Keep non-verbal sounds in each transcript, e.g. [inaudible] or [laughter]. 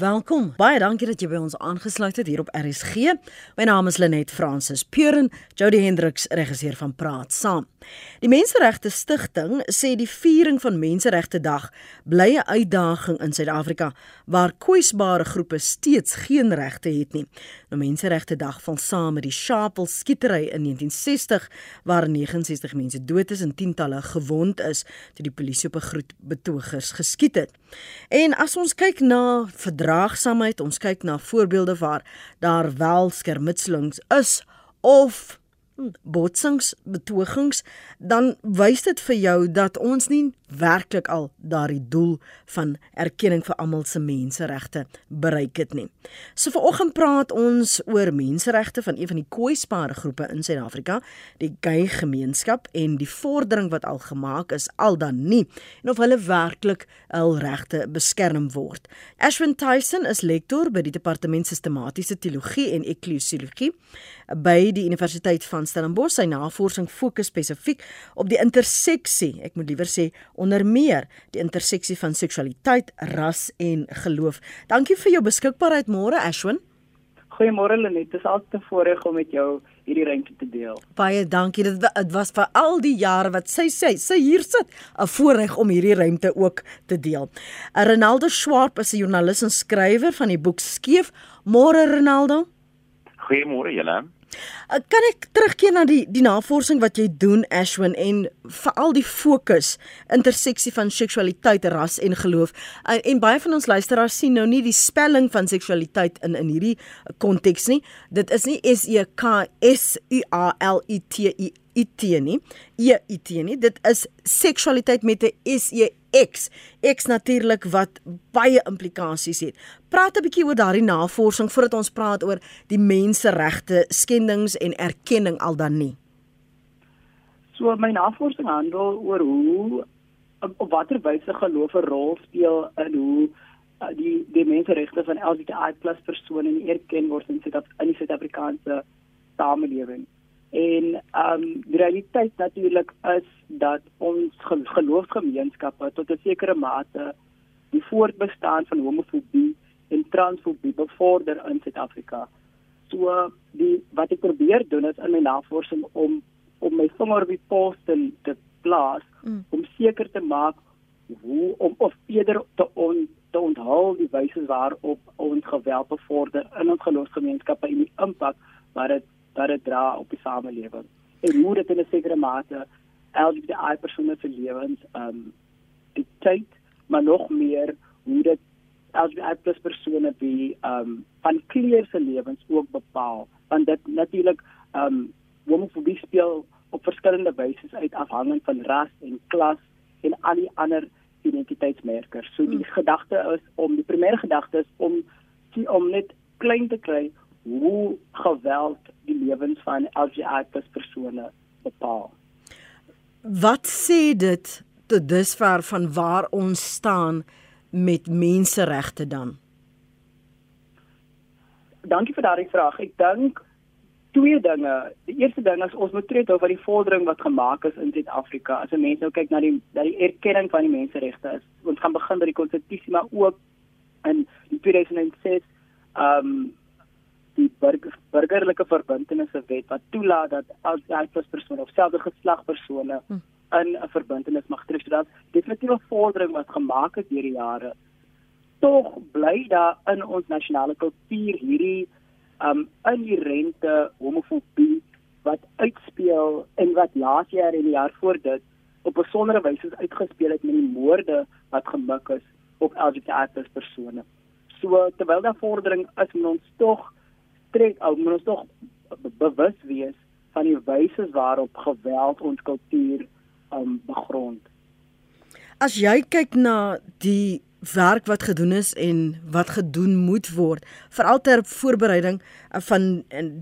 Welkom. Baie dankie dat jy by ons aangesluit het hier op RSG. My naam is Lenet Fransis Puren, Jody Hendriks, regisseur van Praat Saam. Die Menseregte Stigting sê die viering van Menseregte Dag bly 'n uitdaging in Suid-Afrika waar kwesbare groepe steeds geen regte het nie. Nou Menseregte Dag val saam met die Sharpeville skietery in 1960 waar 69 mense dood is en tientalle gewond is toe die polisie op 'n groep betogers geskiet het. En as ons kyk na verdraagsaamheid, ons kyk na voorbeelde waar daar wel skermutselings is of botsings, betogings, dan wys dit vir jou dat ons nie werklik al daardie doel van erkenning vir almal se menseregte bereik het nie. So vanoggend praat ons oor menseregte van een van die kwesbare groepe in Suid-Afrika, die gay gemeenskap en die vordering wat al gemaak is al dan nie en of hulle werklik hul regte beskerm word. Ashwin Tyson is lektor by die departement sistematiese teologie en ekklesiologie by die Universiteit van Stellenbosch. Sy navorsing fokus spesifiek op die interseksie, ek moet liewer sê onder meer die interseksie van seksualiteit, ras en geloof. Dankie vir jou beskikbaarheid môre Ashwin. Goeiemôre Lenet, dit is altyd 'n voorreg om met jou hierdie ruimte te deel. Baie dankie. Dit, dit was vir al die jare wat sy sê, sy hier sit, 'n voorreg om hierdie ruimte ook te deel. Ronaldo Swarp is 'n joernalis en skrywer van die boek Skeef. Môre Ronaldo. Goeiemôre julle. Uh, kan ek terugkeer na die die navorsing wat jy doen Ashwin en veral die fokus interseksie van seksualiteit, ras en geloof. Uh, en baie van ons luisteraars sien nou nie die spelling van seksualiteit in in hierdie konteks nie. Dit is nie S E K S U A L I T I IT nie. E IT nie. Dit is seksualiteit met 'n S E X. X natuurlik wat baie implikasies het. Praat 'n bietjie oor daardie navorsing voordat ons praat oor die menseregte skendings en erkenning al dan nie. So my navorsing handel oor hoe op watter wyse geloof 'n rol speel in hoe uh, die die menseregte van LGBTI+ persone erken word in die Suid-Afrikaanse samelewing. En ehm um, die realiteit natuurlik is dat ons geloofsgemeenskappe tot 'n sekere mate die voortbestaan van homofobie en transfobie bevorder in Suid-Afrika. So die wat ek probeer doen is in my navorsing om om my vinger op die pols te, te plaas mm. om seker te maak hoe om of eerder te on te onthul die wyse waarop ons geweld bevorder in ons geloofsgemeenskappe en die impak wat dit wat dit dra op die samelewing. En hoe dit in 'n sekere mate LGBTI persone se lewens um dictate, maar nog meer hoe dit LGBTI persone wie um van kleur se lewens ook bepaal. Want dit natuurlik um homofobie speel op verskillende wyse uit afhangend van ras en klas en al die ander identiteitsmerkers. So die hmm. gedagte is om die primêre gedagte is om om net klein te kry hoe geweld die lewens van LGBTQ persone bepaal. Wat sê dit tot dusver van waar ons staan met menseregte dan? Dankie vir daardie vraag. Ek dink twee dinge. Die eerste ding is ons moet tree oor die vordering wat gemaak is in Suid-Afrika. As 'n mens nou kyk na die dat die erkenning van die menseregte is. Ons gaan begin by die konstitusie maar ook in 2006 ehm um, die burger, burgerlike verbintenisse wet wat toelaat dat as persoon of selfde geslag persone hm. in 'n verbintenis mag tree. So dat definitief 'n vordering wat gemaak het deur die jare. Tog bly daar in ons nasionale kultuur hierdie um inherente homofobie wat uitspeel en wat laas jaar en die jaar voor dit op besondere wyse uitgespeel het met die moorde wat gemik is op LGBTQ persone. So terwyl daar vordering is, moet ons tog trek ou moet ons tog bewus wees van die wyse waarop geweld ons kultuur um begrond. As jy kyk na die werk wat gedoen is en wat gedoen moet word veral ter voorbereiding uh, van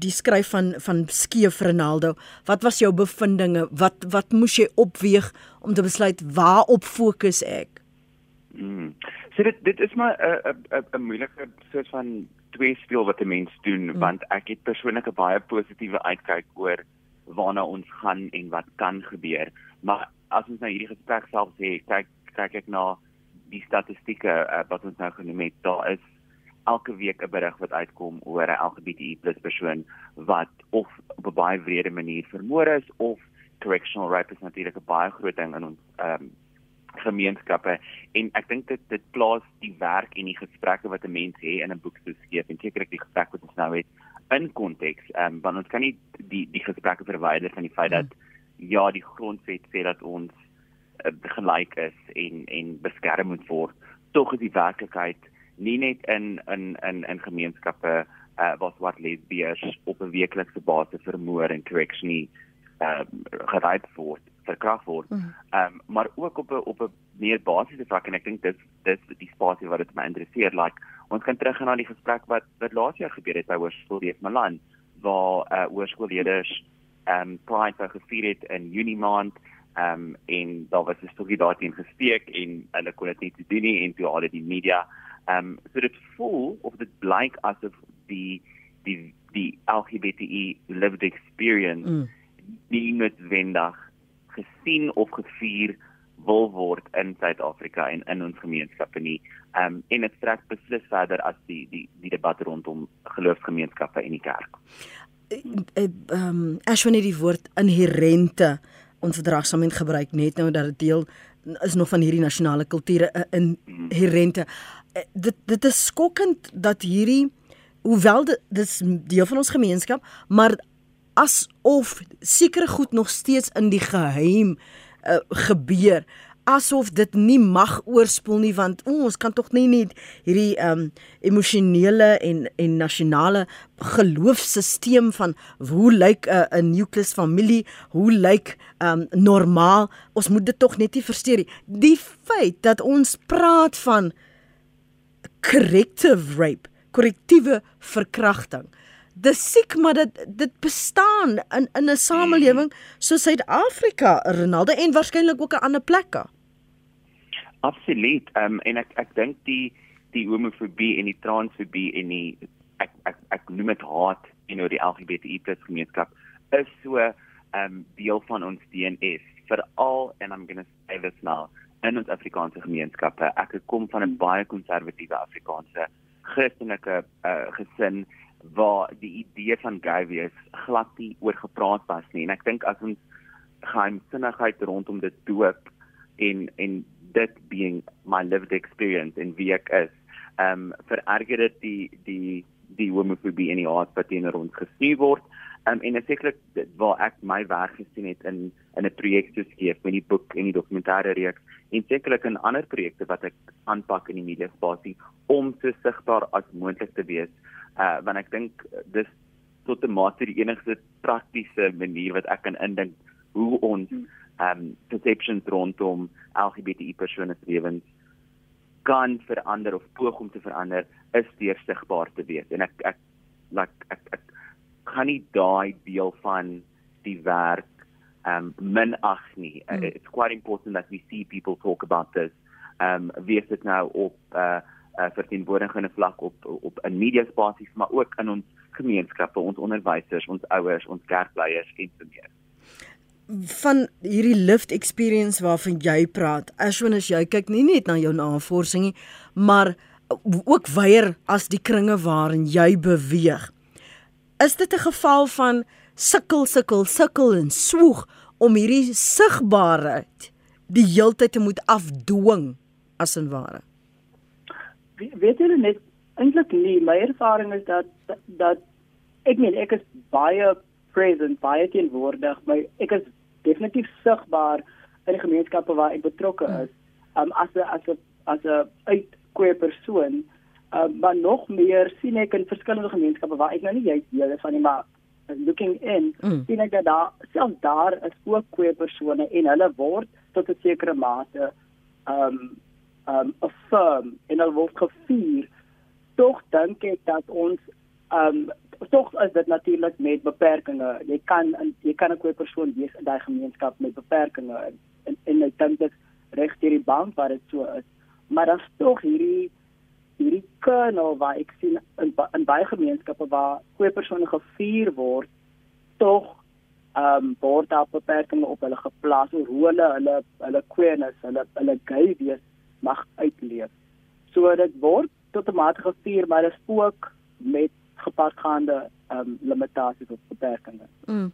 die skryf van van Skeef Ronaldo wat was jou bevindinge wat wat moes jy opweeg om te besluit waar op fokus ek mm. So dit dit is maar 'n 'n 'n moeilike soort van twee speel wat 'n mens doen mm. want ek het persoonlik 'n baie positiewe uitkyk oor waarna ons gaan en wat kan gebeur. Maar as ons nou hierdie gesprek self sê, kyk kyk ek na die statistieke uh, wat ons nou genoem het, daar is elke week 'n berig wat uitkom oor 'n LGBTQ+ persoon wat of op 'n baie wrede manier vermoor is of correctional rape is natuurlik 'n baie groot ding in ons ehm um, gemeenskappe en ek dink dit dit plaas die werk en die gesprekke wat 'n mens het in 'n boek so skief en sekerlik die gesprek wat ons nou het in konteks ehm um, want ons kan nie die die gesprekke verwyder van die feit dat ja die grondwet sê dat ons uh, gelyk is en en beskerm moet word. Tog is die werklikheid nie net in in in in gemeenskappe uh, wat wat lesbiers op 'n weeklikse basis vermoor en correctionally ehm um, geraai word verkragt word. Mhm. Ehm um, maar ook op 'n op 'n meer basiese vlak en ek dink dis dis die spasie wat dit my interesseer. Like ons kan teruggaan na die gesprek wat wat laas jaar gebeur het by Hoërskool Deef Malan waar uh, hoërskoolleerders ehm um, Pride wou gevier het in Junie maand ehm um, en daar was 'n storie daarteen gesteek en hulle kon dit nie doen nie en toe al die media ehm um, so dit voel of dit blyk asof die die die LGBTI lived experience mm. nie noodwendig gesien of gevier wil word in Suid-Afrika en in ons gemeenskappe nie. Ehm um, en dit strek beslis verder as die die die debat rondom geloofsgemeenskappe en die kerk. Ehm um, as wanneer die woord inherente ons verdragsaamheid gebruik net nou dat dit deel is nog van hierdie nasionale kulture inherente. Eh, dit dit is skokkend dat hierdie hoewel dit dis deel van ons gemeenskap, maar asof sekere goed nog steeds in die geheim uh, gebeur. Asof dit nie mag oorspoel nie want o, ons kan tog nie net hierdie um emosionele en en nasionale geloofsisteem van hoe lyk 'n 'n nucleus familie hoe lyk um normaal ons moet dit tog net nie versteur nie. Die feit dat ons praat van corrective rape korrektiewe verkrachting dis siek maar dit dit bestaan in in 'n samelewing soos Suid-Afrika, Ronaldo en waarskynlik ook 'n ander plekke. Absoluut. Ehm um, en ek ek dink die die homofobie en die transfobie en die ek ek ek noem dit haat en oor die LGBTQ+ gemeenskap is so 'n um, deel van ons DNA veral and I'm going to say this now in ons Afrikaanse gemeenskappe. Ek kom van 'n baie konservatiewe Afrikaanse Christelike uh, gesin waar die idee van gay wees glad nie oor gepraat was nie. En ek dink as ons geheimsinnigheid rondom dit doop en en dit being my lived experience en wie ek is ehm um, vererger dit die die die homofobie en die haat wat teenoor ons gestuur word um, en sekerlik waar ek my werk gesien het in in 'n projek soos hierdie met die boek en die dokumentêre reeks en sekerlik in ander projekte wat ek aanpak in die media spasie om so sigbaar as moontlik te wees. Uh want ek dink dis tot 'n mate die enigste praktiese manier wat ek kan indink hoe ons um perceptions rondom LGBTI persone se lewens kan verander of poog om te verander is deur sigbaar te wees. En ek ek like ek, ek kan nie daai deel van die werk um minag nie mm. it's quite important that we see people talk about this um wie is dit nou op uh uh, verteenwoordigende vlak op op in media spasies maar ook in ons gemeenskappe, ons onderwysers, ons ouers, ons kerkleiers en so meer. Van hierdie lift experience waarvan jy praat, asoon as jy kyk nie net na jou navorsing nie, maar ook weier as die kringe waarin jy beweeg. Is dit 'n geval van sukkel sukkel sukkel en swoeg om hierdie sigbaarheid die heeltyd te moet afdwing as en ware? weet julle net eintlik nie my ervaring is dat dat ek meen ek is baie present baie teenwoordig my ek is definitief sigbaar in die gemeenskappe waar ek betrokke hmm. is um, as 'n as 'n as 'n uitkoe persoon um, maar nog meer sien ek in verskillende gemeenskappe waar ek nou nie jy deel van nie maar looking in mm. sien ek dat daar selfs daar is ook koe persone en hulle word tot 'n sekere mate um um affirm en al word gevier. Tog dink ek dat ons um tog is dit natuurlik met beperkings. Jy kan jy kan 'n persoon wees in daai gemeenskap met beperkings en en, en ek dink dit reg deur die bank waar dit so is. Maar dan tog hierdie hierdie kernel waar ek sien in, in baie gemeenskappe waar koe persone gevier word tog um word daar beperkings op hulle geplaas hoe hulle hulle hulle queerness hulle hulle gay wees mag uitleef. So dit word tot 'n mate gestuur, maar dit is ook met gepaardgaande ehm um, limitasies of beperkings. Mm.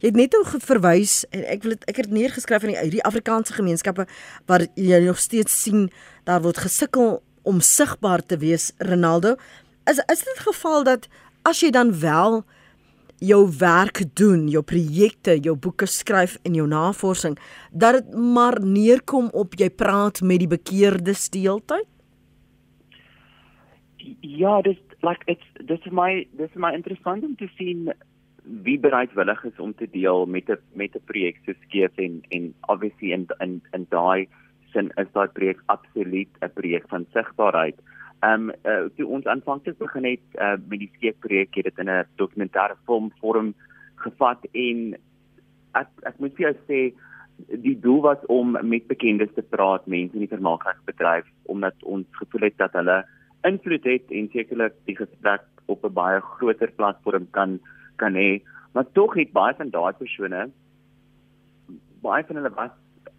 Jy het net ook verwys en ek wil het, ek het neergeskryf in die, die Afrikaanse gemeenskappe waar jy nog steeds sien daar word gesukkel om sigbaar te wees Ronaldo. Is is dit geval dat as jy dan wel jou werk doen, jou projekte, jou boeke skryf en jou navorsing, dat dit maar neerkom op jy praat met die bekeerde steeltyd? Ja, dis like it's this is my this is my interessant om te sien wie bereidwillig is om te deel met 'n met 'n projek so skeef en en obviously in in in daai sin is daai projek absoluut 'n projek van sigbaarheid. Ehm um, uh, toe ons aanvanklik begin het uh, met die skeef projek het dit in 'n dokumentêre film vorm gevat en ek ek moet vir jou sê die doel was om met bekendes te praat, mense in die vermaakbedryf omdat ons gevoel het dat hulle invloed het en sekerlik die gesprek op 'n baie groter platform kan kan hê. Maar tog het baie van daai persone baie van hulle was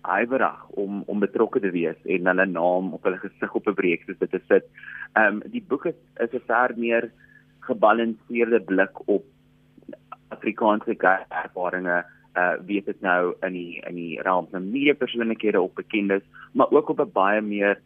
ywerig om om betrokke te wees en hulle naam op hulle gesig op 'n breek soos dit te sit. Ehm um, die boek is is 'n ver meer gebalanseerde blik op Afrikaanse ervarings uh weet dit nou in die in die realm van media persoonlikhede op bekendes maar ook op 'n baie meer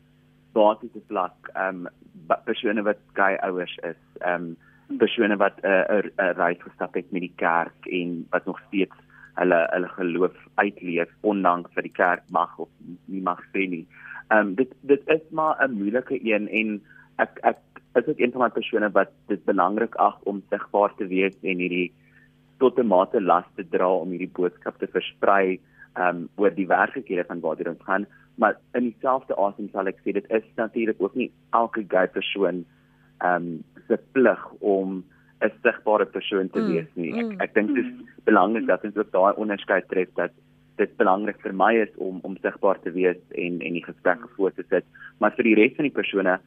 basiese vlak ehm um, persone wat gay ouers is ehm um, persone wat 'n uh, 'n uh, reis gestap het met die kerk en wat nog steeds hulle hulle geloof uitleef ondanks dat die kerk mag of nie mag sê nie. Ehm um, dit dit is maar 'n moeilike een en ek ek is ook een van my persone wat dit belangrik ag om sigbaar te wees en hierdie tot 'n mate las te dra om hierdie boodskap te versprei ehm um, oor die werklikhede van waar dit ons gaan, maar in dieselfde asem sal ek sê dit is natuurlik ook nie elke gay persoon ehm um, se plig om 'n sigbare persoon te mm, wees nie. Ek mm, ek dink dit is mm. belangrik dat ons ook daai onderskeid tref dat dit belangrik vir my is om om sigbaar te wees en en die gesprekke voor te sit, maar vir die res van die persone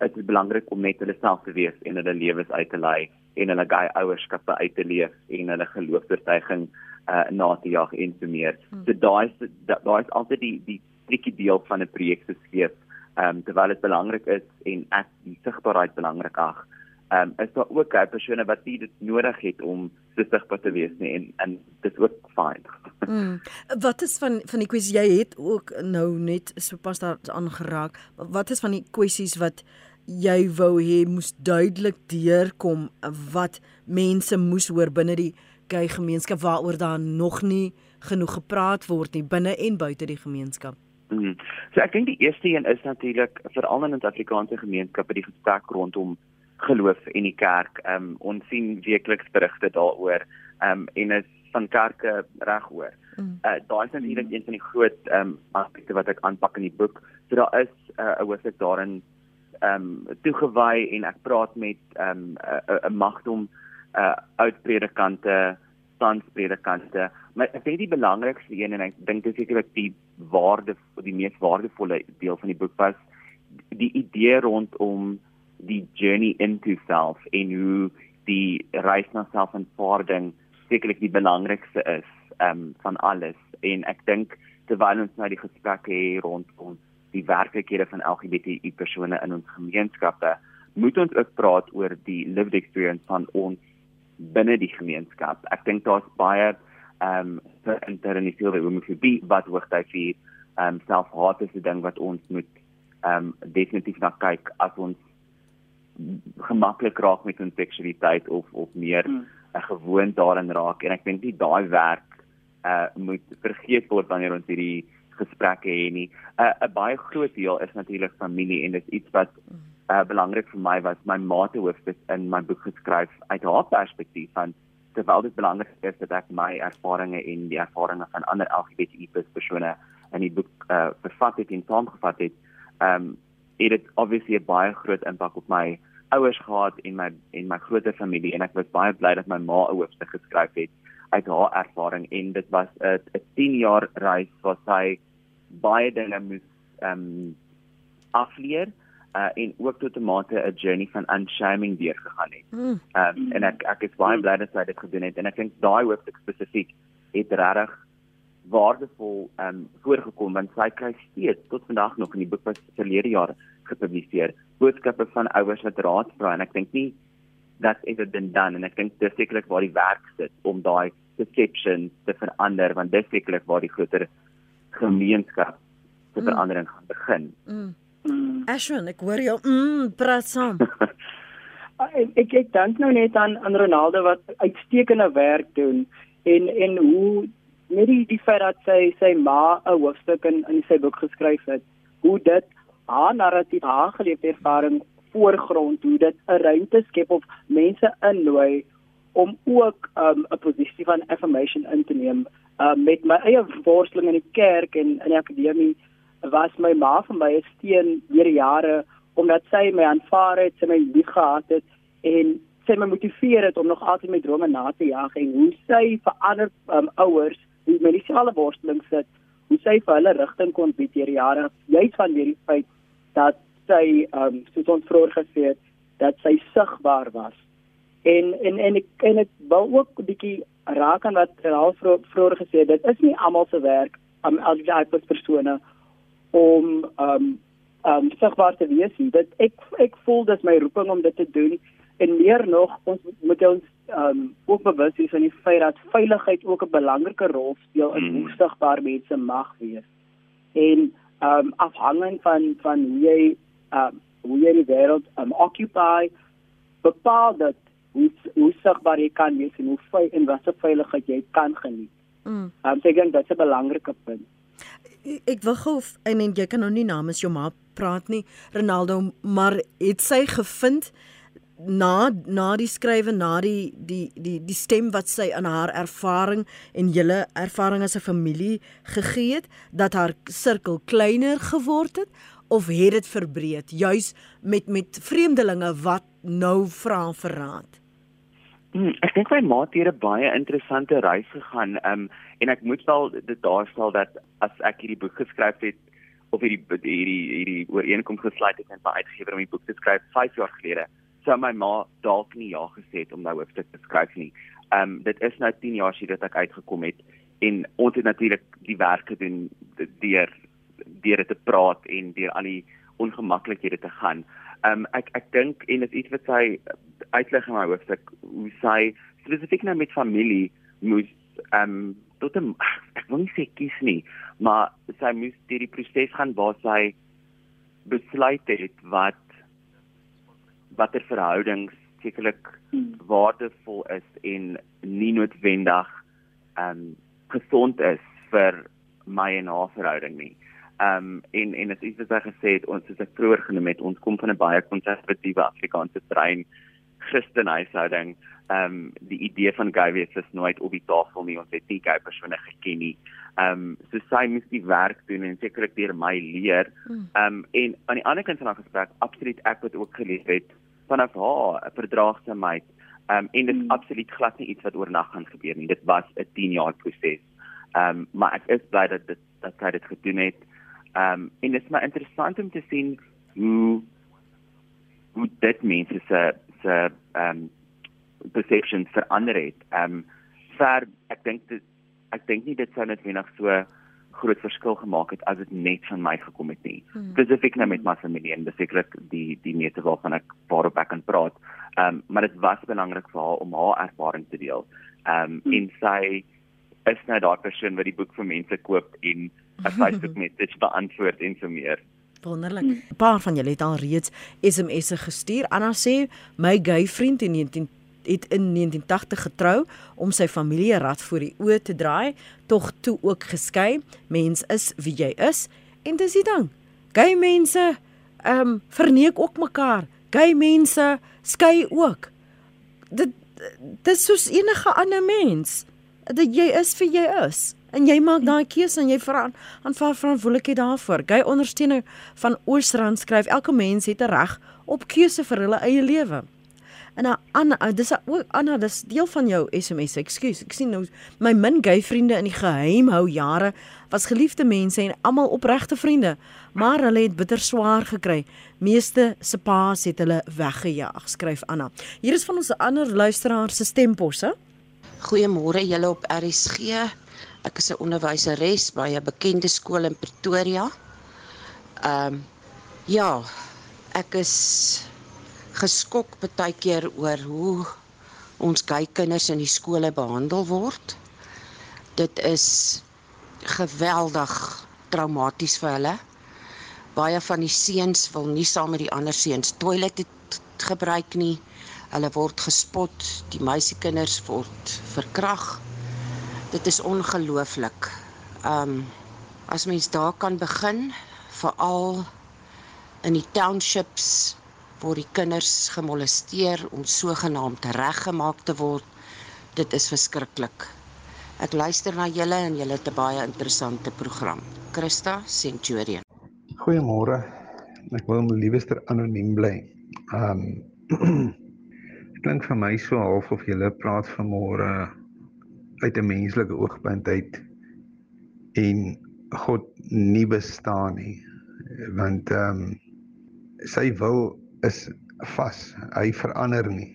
is dit belangrik om net hulle self te wees en hulle lewens uit te lei en hulle gay ouerskappe uit te leef en hulle geloofsvertuiging uh na te jag en so meer. So daai is daai is altyd die die tricky deel van 'n projek se skep ehm um, terwyl dit belangrik is en ek die sigbaarheid belangrik ag. Ehm um, is daar ook baie persone wat dit nodig het om sigbaar te wees nie en en dit is ook fyn. [laughs] Mm. Wat is van van die kwessies jy het ook nou net so pas daar aangeraak. Wat is van die kwessies wat jy wou hê moes duidelik deurkom wat mense moes hoor binne die gay gemeenskap waaroor daar nog nie genoeg gepraat word nie binne en buite die gemeenskap. Mm. So ek dink die eerste een is natuurlik veral in 'n Afrikaanse gemeenskap by die gesprek rondom geloof en die kerk. Ehm um, ons sien weekliks berigte daaroor ehm um, en is van kerke regoor. Mm. Uh daai is natuurlik mm. een van die groot ehm um, aspekte wat ek aanpak in die boek. So daar is uh, 'n uh, hoofstuk daarin ehm um, toegewy en ek praat met ehm um, 'n uh, magdom uh oud predikante standspredikante maar ek dink die belangrikste een en ek dink dit is sekerlik die waarde die mees waardevolle deel van die boek was die idee rondom die journey into self en hoe die reis na selfaanvaarding sekerlik die belangrikste is um, van alles en ek dink terwyl ons nou die gesprekke hier rondom die werklikhede van LGBTQ persone in ons gemeenskappe moet ons ook praat oor die lived experience van ons binne die gemeenskap. Ek dink daar's baie ehm um, internetiewe homofobie wat hoogtyd vir ehm um, selfhaat is 'n ding wat ons moet ehm um, definitief na kyk as ons gemaklik raak met ons seksualiteit of of meer 'n hmm. gewoon daarin raak en ek dink nie daai werk uh moet vergeet word wanneer ons hierdie gesprekke hê nie. 'n uh, 'n baie groot deel is natuurlik familie en dit is iets wat uh, belangrik vir my was my ma te hoofstuk in my boek geskryf uit haar perspektief van terwyl dit belangrik is dat ek my ervarings en die ervarings van ander LGBTQ+ persone in die boek uh, vervat het en saamgevat het, um, het dit obviously 'n baie groot impak op my ouers gehad en my en my groter familie en ek was baie bly dat my ma 'n hoofstuk geskryf het uit haar ervaring en dit was 'n 'n 10 jaar reis wat sy baie dinge moes ehm um, afleer uh, en ook tot 'n mate 'n journey van unshaming deurgegaan het. Mm. Um, en ek ek is baie bly dat sy dit gedoen het en ek dink daai hoofstuk spesifiek het regtig waardevol um voorgekom want sy kry steeds tot vandag nog in die boek wat verlede jaar gepubliseer boodskappe van ouers wat raad vra en ek dink nie dat ever been done en ek dink dis sekerlik waar die werk sit om daai perception te verander want dis sekerlik waar die groter gemeenskap se mm. verandering gaan begin. Mm. Mm. Ashwin, ek hoor jou mm, praat saam. [laughs] ek ek, ek dink nou net aan aan Ronaldo wat uitstekende werk doen en en hoe net die, die feit dat sy sy ma 'n hoofstuk in in sy boek geskryf het, hoe dit haar narratief, haar geleefde ervaring voorgrond, hoe dit 'n ruimte skep of mense innooi om ook um, 'n um, posisie van affirmation in te neem. Um, met my eie worsteling in die kerk en in die akademie was my ma vir my 'n steun deur jare omdat sy my aanvaar het, sy my liefgehad het en sy my motiveer het om nog altyd my drome na te jag en hoe sy vir ander um, ouers wie met dieselfde worsteling sit, hoe sy vir hulle rigting kon bied deur jare, juist van hierdie feit dat sy um soos ons vroeër gesê het, dat sy sigbaar was. En en en ek en ek wil ook 'n bietjie raak aan wat al vroeër gesê het, dit is nie almal se werk om um, as jy as persone om um um sigbaar te wees. Dit ek ek voel dis my roeping om dit te doen en meer nog ons moet ons um ook bewus wees van die feit dat veiligheid ook 'n belangrike rol speel in hoe mm. sigbaar mense mag wees. En um afhangend van van hoe jy um hoe jy die wêreld um occupy bepaal dat hoe hoe sigbaar jy kan wees en hoe vry en watter veiligheid jy kan geniet. Mm. Um so ek dink dit is 'n belangrike punt. Ek wil gou en, en jy kan nou nie namens jou ma praat nie Ronaldo maar het sy gevind na na die skrywe na die die die die stem wat sy aan haar ervaring en julle ervaring as 'n familie gegee het dat haar sirkel kleiner geword het of het dit verbreed? Juis met met vreemdelinge wat nou vra vir raad hmm, ek dink my ma het hier 'n baie interessante reis gegaan um, en ek moet wel dit daarstel dat as ek hierdie boek geskryf het of hierdie hierdie hierdie ooreenkoms gesluit het met my uitgewer om die boek te skryf 5 jaar gelede sou my ma dalk nie ja gesê het om nou hoofstuk te skryf nie. Ehm um, dit is nou 10 jaar sedert ek uitgekom het en ons het natuurlik die werk gedoen deur deur dit te praat en deur al die ongemaklikhede te gaan. Ehm um, ek ek dink en dit is iets wat sy uitlig in my hoofstuk hoe sy spesifiek nou met familie moes ehm um, tot 'n ek wil nie sê kies nie, maar sy moes deur die proses gaan waar sy besluit het wat watter verhoudings sekerlik hmm. waardevol is en nie noodwendig ehm um, gesond is vir my en haar verhouding nie. Ehm um, en en dit is wat ek gesê het ons soos ek vroeër genoem het, ons kom van 'n baie konservatiewe Afrikaanse brein Christen huishouding. Ehm um, die idee van gay wees is nooit op die tafel nie. Ons het nie gay persone geken nie. Ehm um, so sy moet die werk doen en sekerlik deur my leer. Hmm. Ehm um, en aan die ander kant van die gesprek, absoluut ek het ook geleef het vanaf haar 'n verdraagsaamheid um, en dit is hmm. absoluut glad nie iets wat oornag gaan gebeur nie. Dit was 'n 10 jaar proses. Ehm um, maar ek is bly dat dit dat sy dit gedoen het. Ehm um, en dit is maar interessant om te sien hoe hoe dit mense se se ehm um, perceptions verander het. Ehm um, vir ek dink dit ek dink nie dit sou net wenig so groot verskil gemaak het as dit net van my gekom het nie. Hmm. Spesifiek nou met my familie en besekerlik die die meeste waarvan ek waarop ek kan praat. Ehm um, maar dit was belangrik vir haar om haar ervaring te deel. Ehm um, hmm. en sy is nou daai persoon wat die boek vir mense koop en [laughs] 'n Facebook message beantwoord en so meer. Wonderlik. 'n Paar van julle het al reeds SMS'e gestuur. Anna sê my gay vriend in 19 het in 1980 getrou om sy familie rad voor die oë te draai, tog toe ook geskei. Mens is wie jy is en dis die ding. Gay mense ehm um, verneek ook mekaar. Gay mense skei ook. Dit dit is soos enige ander mens. Dat jy is wie jy is en jy maak daai keuse en jy veraand aanvaar verantwoordelikheid daarvoor. Gay ondersteuner van Oosrand skryf elke mens het 'n reg op keuse vir hulle eie lewe. En nou Anna, uh, dis ook Anna, dis deel van jou SMS. Ekskuus, ek sien nou my min gay vriende in die geheim hou jare was geliefde mense en almal opregte vriende, maar hulle het bitter swaar gekry. Meeste se paas het hulle weggejaag, skryf Anna. Hier is van ons ander luisteraar se stemposse. Goeiemôre julle op RSG. Ek is 'n onderwyseres by 'n bekende skool in Pretoria. Ehm um, ja, ek is geskok baie keer oor hoe ons gay kinders in die skole behandel word. Dit is geweldig traumaties vir hulle. Baie van die seuns wil nie saam met die ander seuns toilet gebruik nie. Hulle word gespot, die meisiekinders word verkrag. Dit is ongelooflik. Um as mens daar kan begin, veral in die townships waar die kinders gemolesteer om sogenaamd reggemaak te word, dit is verskriklik. Ek luister na julle en julle 'n baie interessante program. Christa Centurion. Goeiemôre. Ek wil my liewester anoniem bly. Um [clears throat] Dit klink vir my so half of julle praat vanmôre uit 'n menslike oogpunt uit en God nie bestaan nie. Want ehm um, sy wil is vas. Hy verander nie.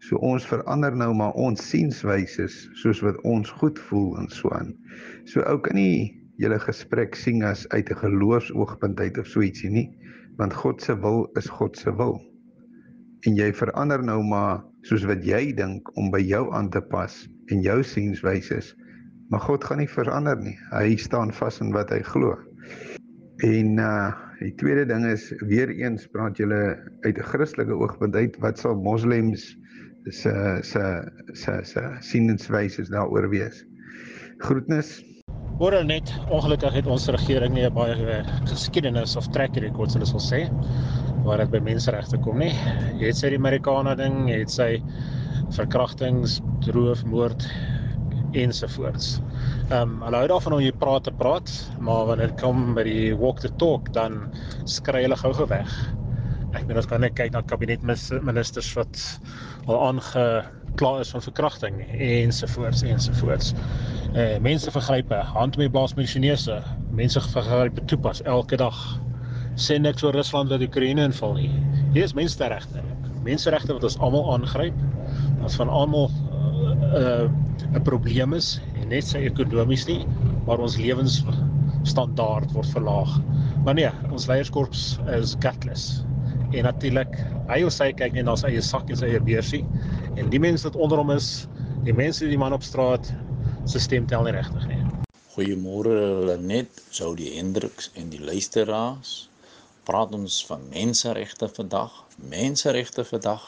So ons verander nou maar ons sienswyse soos wat ons goed voel en so aan. So ou kan nie julle gesprek sien as uit 'n geloofsoogpunt uit of so ietsie nie, want God se wil is God se wil. En jy verander nou maar soos wat jy dink om by jou aan te pas en jou sienswyse. Maar God gaan nie verander nie. Hy staan vas in wat hy glo. En uh die tweede ding is weer eens praat julle uit 'n Christelike oogpunt uit wat sal moslems se se se se sienenswyse daaroor wees. Groetnis. Môre net ongelukkig het ons regering nie baie eh, geskiedenis of track record soos ons sê waar dit by menseregte kom nie. Jy het sy die Amerikaner ding, jy het sy verkrachtings, roof, moord ensovoorts. Ehm um, hulle hou daarvan om jy praat te praat, maar wanneer dit kom by die walk the talk dan skry hulle gou-gou weg. Ek bedoel as kan net kyk na kabinetministers wat al aangekla is van verkrachting ensovoorts ensovoorts. Eh mense vergrype, hand met blaas met Chinese, mense vergrype toepas elke dag. Sê niks oor Rusland wat Oekraïne inval nie. Hier is menseregte. Menseregte wat ons almal aangryp. Wat van almal 'n uh, 'n probleem is net sy ekonomies nie, maar ons lewensstandaard word verlaag. Maar nee, ons leierskorps is gutless. En natuurlik hy of sy kyk net na sy eie sak en sy eie beursie. En die mense wat onder hom is die mense die man op straat se stem tel nie regtig nie. Goeiemôre Lenet sou die Hendriks en die luisteraars. Praat ons van menseregte vandag? Menseregte vandag?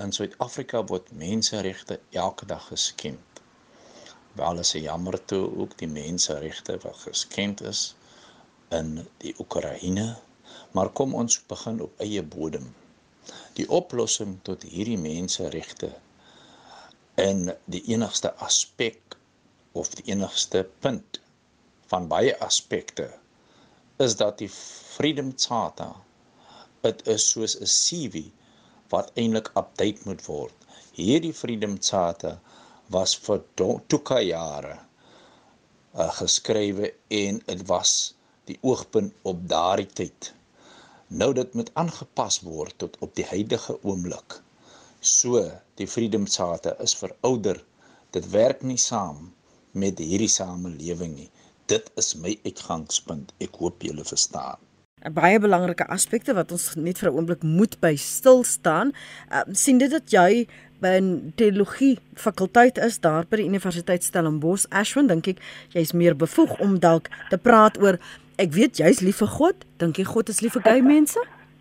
In Suid-Afrika word menseregte elke dag geskend wel is jammer toe ook die menseregte wat geskend is in die Oekraïne Maar kom ons begin op eie bodem. Die oplossing tot hierdie menseregte en die enigste aspek of die enigste punt van baie aspekte is dat die Freedom Charter dit is soos 'n CV wat eintlik update moet word. Hierdie Freedom Charter was vir toeka jare uh, geskrywe en dit was die oogpunt op daardie tyd nou dit moet aangepas word tot op die huidige oomblik. So, die Freedom Charter is verouder. Dit werk nie saam met hierdie samelewing nie. Dit is my uitgangspunt. Ek hoop julle verstaan. 'n Baie belangrike aspekte wat ons net vir 'n oomblik moet by stil staan. Uh, sien dit dat jy by 'n teologie fakulteit is daar by die Universiteit Stellenbosch. Ashwin, dink ek jy's meer bevoeg om dalk te praat oor ek weet jy's lief vir God. Dink jy God is lief vir gay mense?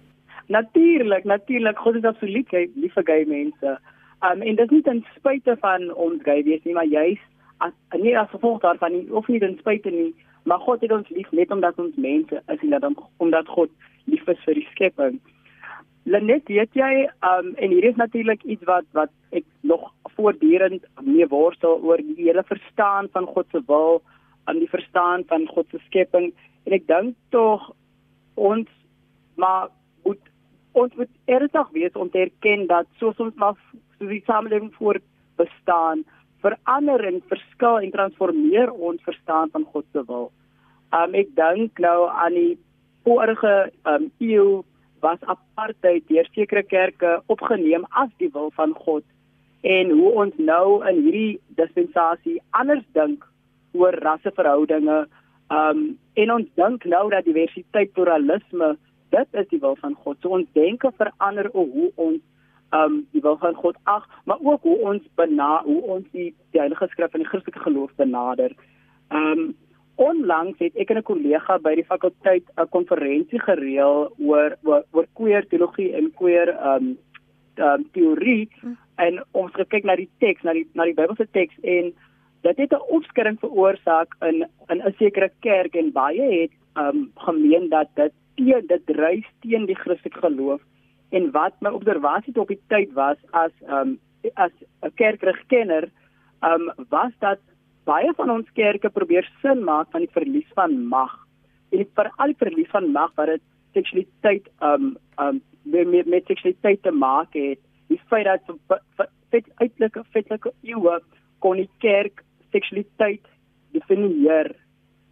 [laughs] natuurlik, natuurlik. God is absoluut lief vir gay mense. Um en dit is nie ten spyte van ons gay wees nie, maar juis as nie as gevolg daarvan nie, of nie ten spyte nie, maar God het ons lief net omdat ons mense is en dat hom omdat God lief is vir die skepping. Lenet, weet jy, um en hier is natuurlik iets wat wat ek nog voortdurend mee worstel oor die hele verstaan van God se wil, aan die verstaan van God se skepping En ek dink tog ons maar moet ons moet ernstig wees om te erken dat soos ons maar soos die samelewing voor bestaan, verander en verskil en transformeer ons verstaan van God se wil. Um ek dink nou aan die vorige um eeu was apartheid deur sekere kerke opgeneem as die wil van God en hoe ons nou in hierdie dispensasie anders dink oor rasseverhoudinge Um en ons dink nou dat diversiteit pluralisme dit is die wil van God. So ons denke verander oor hoe ons um die wil van God ag, maar ook hoe ons bena hoe ons die, die Heilige Skrif en die Christelike geloof benader. Um onlangs het ek en 'n kollega by die fakulteit 'n konferensie gereël oor oor, oor queer teologie en queer um um teorie hm. en ons gekyk na die teks, na die na die Bybelse teks en dit het 'n opskudding veroorsaak in in 'n sekere kerk en baie het um gemeen dat dit teen dit dryf teen die Christelike geloof en wat my observasie op die tyd was as um as 'n kerkrigkenner um was dat baie van ons kerke probeer sin maak van die verlies van mag. En dit vir al die verlies van mag wat dit seksualiteit um um met met seksualiteit te maak het. Die feit dat fit uiterlike fitlike eeue kon die kerk seksualiteit definieer.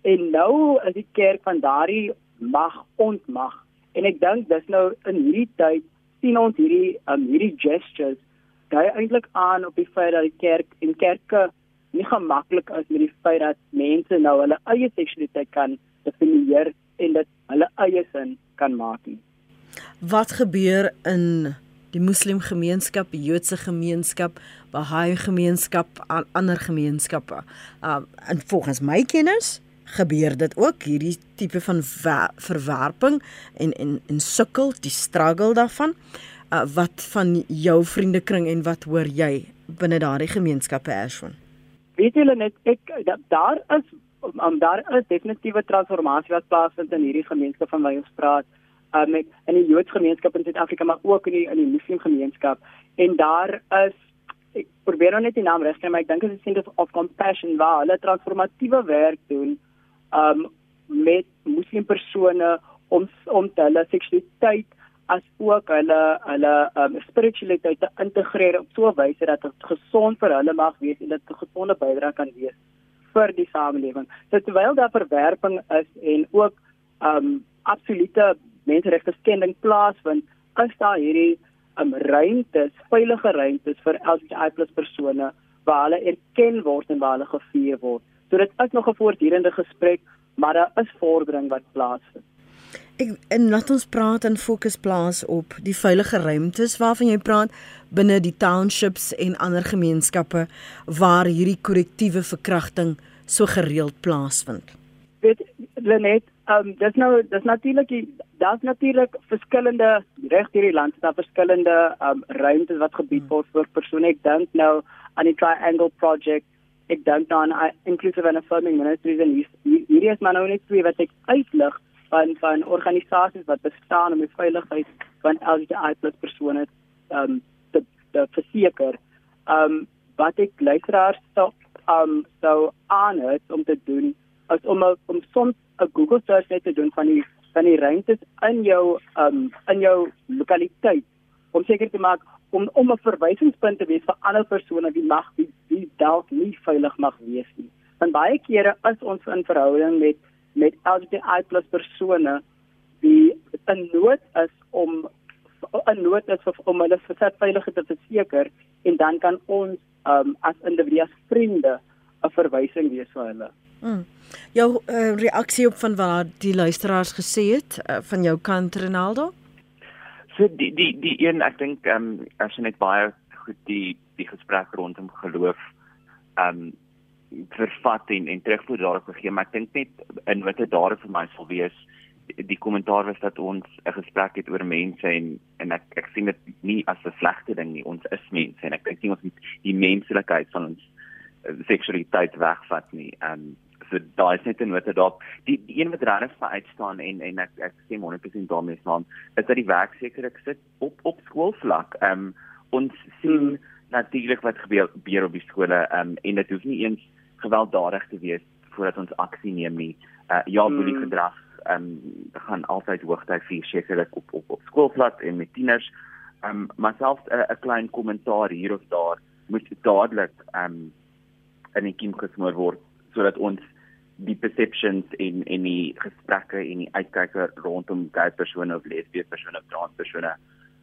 En nou is die kerk van daardie mag ontmag. En ek dink dis nou in hierdie tyd sien ons hierdie um hierdie gestures daai eintlik aan op die feit dat die kerk en kerke nie gemaklik is met die feit dat mense nou hulle eie seksualiteit kan definieer en dit hulle eie sin kan maak nie. Wat gebeur in die moslim gemeenskap, die Joodse gemeenskap, Baha'i gemeenskap, ander gemeenskappe? Uh en volgens my kennis gebeur dit ook hierdie tipe van verwerping en en en sukkel die struggle daarvan. Uh, wat van jou vriendekring en wat hoor jy binne daardie gemeenskappe Ashwin? weet julle net ek daar is um, daar is definitiewe transformasie wat plaasvind in hierdie gemeenskap van wie ons praat um, met in die Joodse gemeenskap in Suid-Afrika maar ook in die in die Muslim gemeenskap en daar is ek probeer nou net die naam reg kry maar ek dink dit is Center of Compassion waar hulle transformatiewe werk doen um, met Muslim persone om om hulle seksualiteit as ook hulle hulle um, spiritualiteit te integreer op so 'n wyse dat dit gesond vir hulle mag wees en dit 'n gesonde bydrae kan wees vir die samelewing. So terwyl daar verwerping is en ook um absolute menseregte skending plaasvind, is daar hierdie um ruimtes, veilige ruimtes vir LGBTI+ persone waar hulle erken word en waar hulle gevier word. So dit is nog 'n voortdurende gesprek, maar daar is vordering wat plaasvind. Ek en laat ons praat en fokus plaas op die veilige ruimtes waarvan jy praat binne die townships en ander gemeenskappe waar hierdie korrektiewe verkrachting so gereeld plaasvind. Dit Lenet, um dis nou dis natuurlik daar's natuurlik verskillende reg hierdie land daar verskillende um ruimtes wat gebied hmm. word vir persone. Ek dink nou aan die Triangle project ek dink dan uh, inclusive and affirming ministries en hierdie is maar nou net twee wat ek uitlig van van organisasies wat bestaan om die veiligheid van LGBTI+ persone um te, te verseker. Um wat ek luisteraars sou um sou aan het om te doen is om om soms 'n Google search net te doen van die van die ruimtes in jou um in jou lokaliteit om seker te maak om om 'n verwysingspunt te wees vir ander persone wie mag wie, wie dalk nie veilig mag wees nie. Want baie kere is ons in verhouding met met LGBTI+ persone wie in nood is om in nood is om hulle veiligheid te verseker en dan kan ons um, as individue vriende 'n verwysing wees vir hulle. Mm. Jou uh, reaksie op van wat die luisteraars gesê het uh, van jou kant Ronaldo? So die die die een ek dink ehm um, as jy net baie goed die die gesprek rondom geloof ehm um, vervat en en terugvoer daarop gegee, maar ek dink net in wat dit daar vir my sal wees die kommentaar was dat ons 'n gesprek het oor mense en en ek ek sien dit nie as 'n slegte ding nie. Ons is mense en ek dink nie ons moet die menslikheid van ons uh, seksualiteit wegvat nie. Ehm um, so daai is net 'n nota daar. Die, die een wat regtig vir uitstaan en en ek ek sê 100% daarmee saam is dat die werk seker ek sit op op skoolvlak. Ehm um, ons sien hmm. natuurlik wat gebeur, gebeur op die skole ehm um, en dit hoef nie eens gewelddadig te wees voordat ons aksie neem nie. Uh ja, hmm. boelie gedrag ehm um, gaan altyd hoogtyd vir sekerlik op op op skoolvlak en met tieners. Ehm um, maar selfs 'n uh, klein kommentaar hier of daar moet dadelik ehm um, in die kiem gesmoor word sodat ons die perceptions in in die gesprekke en die uitkyke rondom gay persone of lesbiese persone of trans persone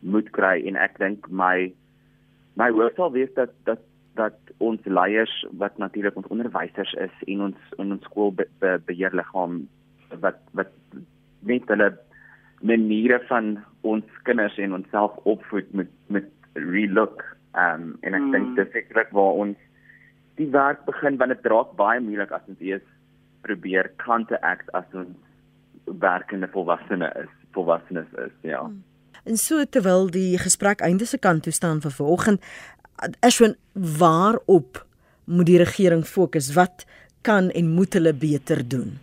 moet kry en ek dink my my hoop sal wees dat dat dat ons leiers wat natuurlik ons onderwysers is en ons in ons skool be, be, beheerliggaam wat wat net hulle maniere van ons kinders en onsself opvoed met met relook. Ehm um, en ek mm. dink dis sekerlik waar ons die werk begin want dit raak baie moeilik as ons eers probeer counteract as ons werkende volwassene is, volwassenes is, ja. Mm. En so terwyl die gesprek einde se kant toe staan vir vanoggend, Ashwin, waarop moet die regering fokus? Wat kan en moet hulle beter doen?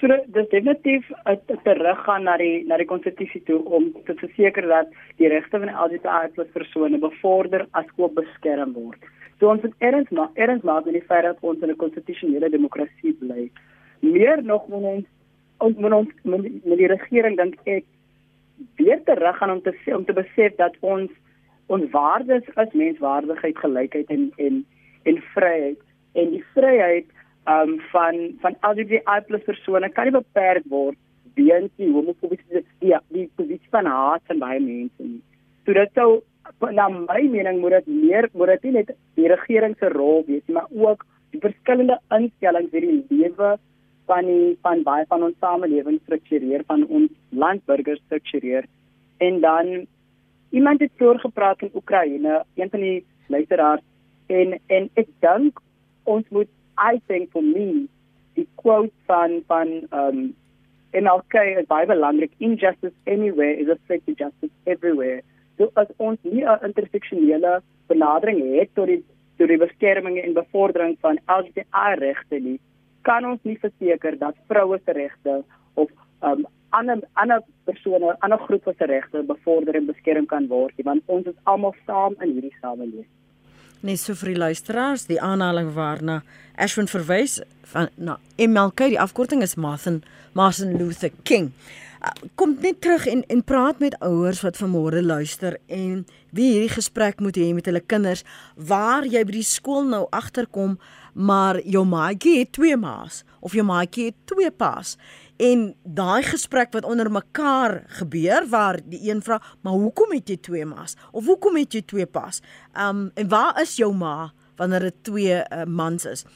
So dis definitief 'n teruggaan na die na die konstitusie toe om te verseker dat die regte van LGBTI+ persone bevorder as ook beskerm word. So ons moet erns maak, erns maak met die feit dat ons in 'n konstitusionele demokrasie bly. Meer nog moet ons ons moet ons met die regering dink ek weer terug gaan om te om te besef dat ons ons waardes as menswaardigheid, gelykheid en en en vryheid en die vryheid um van van LGBTI+ persone kan nie beperk word weens die homofobie die die posisie van haat van baie mense nie. So dit sou na my mening moet dit meer moet dit nie net die regering se rol wees maar ook die verskillende instellings wat die lewe van die van baie van ons samelewing struktureer van ons landburgers struktureer en dan iemand het vroeër gepraat in Oekraïne, een van die luisteraars en en ek dink ons moet I think for me die quote van van um MLK is baie belangrik injustice anywhere is a threat to justice everywhere. So as ons nie 'n interseksionele benadering het tot die tot die beskerming en bevordering van LGBTI regte nie, kan ons nie verseker dat vroue se regte of um ander ander persone, ander groepe se regte bevorder en beskerm kan word, want ons is almal saam in hierdie samelewing. Net so vir die luisteraars, die aanhaling waarna Ashwin verwys van na MLK, die afkorting is Martin Martin Luther King. Uh, kom net terug en en praat met ouers wat vanmôre luister en wie hierdie gesprek moet hê met hulle kinders waar jy by die skool nou agterkom maar jou maatjie het twee ma's of jou maatjie het twee pa's en daai gesprek wat onder mekaar gebeur waar die een vra maar hoekom het jy twee ma's? Of hoekom het jy twee pa's? Um en waar is jou ma wanneer dit twee uh, mans is?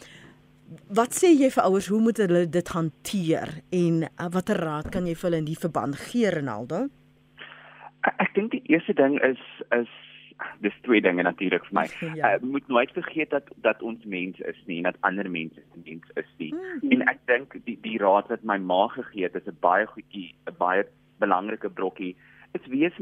Wat sê jy vir ouers hoe moet hulle dit hanteer? En uh, watter raad kan jy vir hulle in die verband gee Ronaldo? Ek, ek dink die eerste ding is is dis twee dinge natuurlik vir my. Ja. Uh, moet nooit vergeet dat dat ons mens is nie en dat ander mense mens is nie. Mm. En ek dink die die raad wat my ma gegee het is 'n baie goedjie, 'n baie belangrike brokkie. Is wees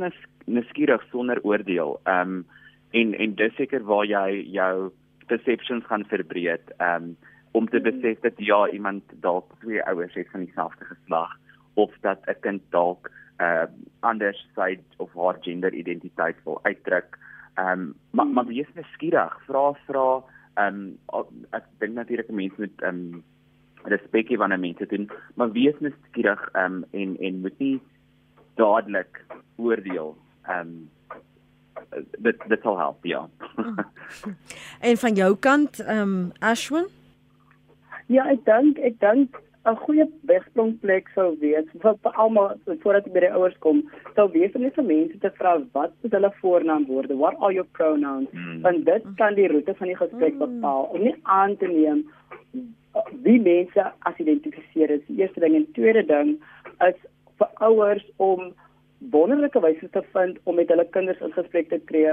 nuuskierig sonder oordeel. Ehm um, en en dis seker waar jy jou perceptions gaan verbreed. Ehm um, om te besef dat ja, iemand dalk twee ouers het van dieselfde geslag of dat 'n kind dalk uh anders sy of haar genderidentiteit wil uitdruk. Ehm um, maar maar wees nuuskierig, vra vra ehm um, ek dink natuurlik mense met ehm um, respek hê wanneer mense doen, maar wees nuuskierig ehm um, en en moet nie dadelik oordeel. Ehm um, dit dit sal help, ja. [laughs] en van jou kant ehm um, Ashwin? Ja, ek dink ek dink 'n goeie wegspringplek sou wees vir, vir almal voordat jy by die ouers kom. Sou wees om net vir mense te vra wat is hulle voornaamwoorde? What are your pronouns? Mm. Want dit kan die roete van die gesprek mm. bepaal. Om nie aan te neem wie mense as identifiseer is. Die eerste ding en tweede ding is vir ouers om wonderlike wyse te vind om met hulle kinders in gesprek te tree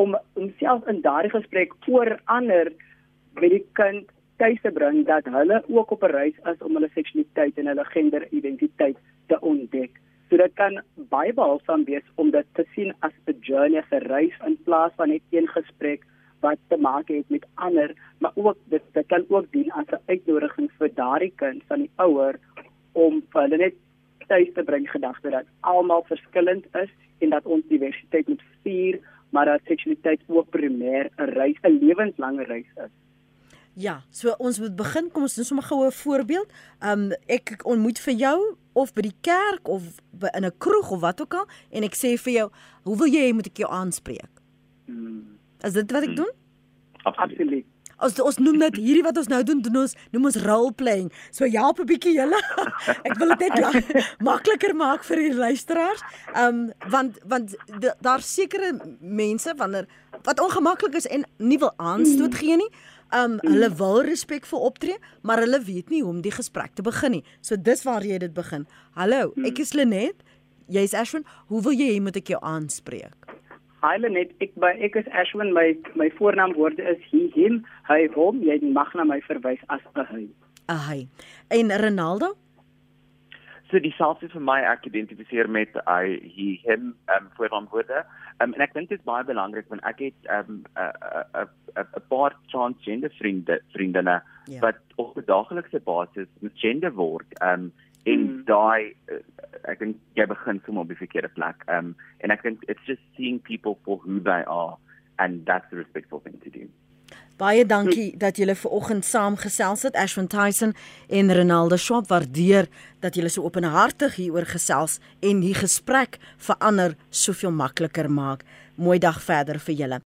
om homself in daardie gesprek oor ander met die kind tuis te bring dat hulle ook op 'n reis is om hulle seksualiteit en hulle genderidentiteit te ontdek. So dit kan baie behulpsaam wees om dit te sien as 'n journey, 'n reis in plaas van net een gesprek wat te maak het met ander, maar ook dit dit kan ook dien as 'n uitnodiging vir daardie kind van die ouer om vir hulle net tuis te bring gedagte dat almal verskillend is en dat ons diversiteit moet vier, maar dat seksualiteit ook primêr 'n reis, 'n lewenslange reis is. Ja, so ons moet begin. Kom ons doen sommer gou 'n voorbeeld. Um ek ontmoet vir jou of by die kerk of in 'n kroeg of wat ook al en ek sê vir jou, "Hoe wil jy moet ek jou aanspreek?" Hmm. Is dit wat ek hmm. doen? Absoluut. As ons noem dit hierdie wat ons nou doen, doen ons noem ons role playing. So help 'n bietjie julle. [laughs] ek wil dit net [laughs] makliker maak vir die luisteraars. Um want want daar sekere mense wanneer wat ongemaklik is en nie wil aanstoot gee nie. Um hulle wil respekvol optree, maar hulle weet nie hoe om die gesprek te begin nie. So dis waar jy dit begin. Hallo, ek is Lenet. jy's Ashwin, hoe wil jy hê moet ek jou aanspreek? Hi Lenet, ek by ek is Ashwin, my my voornaamwoorde is he him, hy hom, jy mag na my verwys as 'n hy. 'n Hy. En Ronaldo? So dieselfde vir my ek identifiseer met hy he him um, voornaamwoorde. Um, en ek dink dit is baie belangrik want ek het 'n 'n 'n paar transgender vriende vriendinne Ja. wat op 'n daaglikse basis met gender word. Um en Hmm. daai uh, ek dink jy begin sommer op die verkeerde plek. Um en ek dink it's just seeing people for who they are and that's the respectful thing to do. Baie dankie dat julle ver oggend saamgesels het Ashwin Tyson en Ronaldo Schwab. Waardeer dat julle so openhartig hieroor gesels en die gesprek vir ander soveel makliker maak. Mooi dag verder vir julle.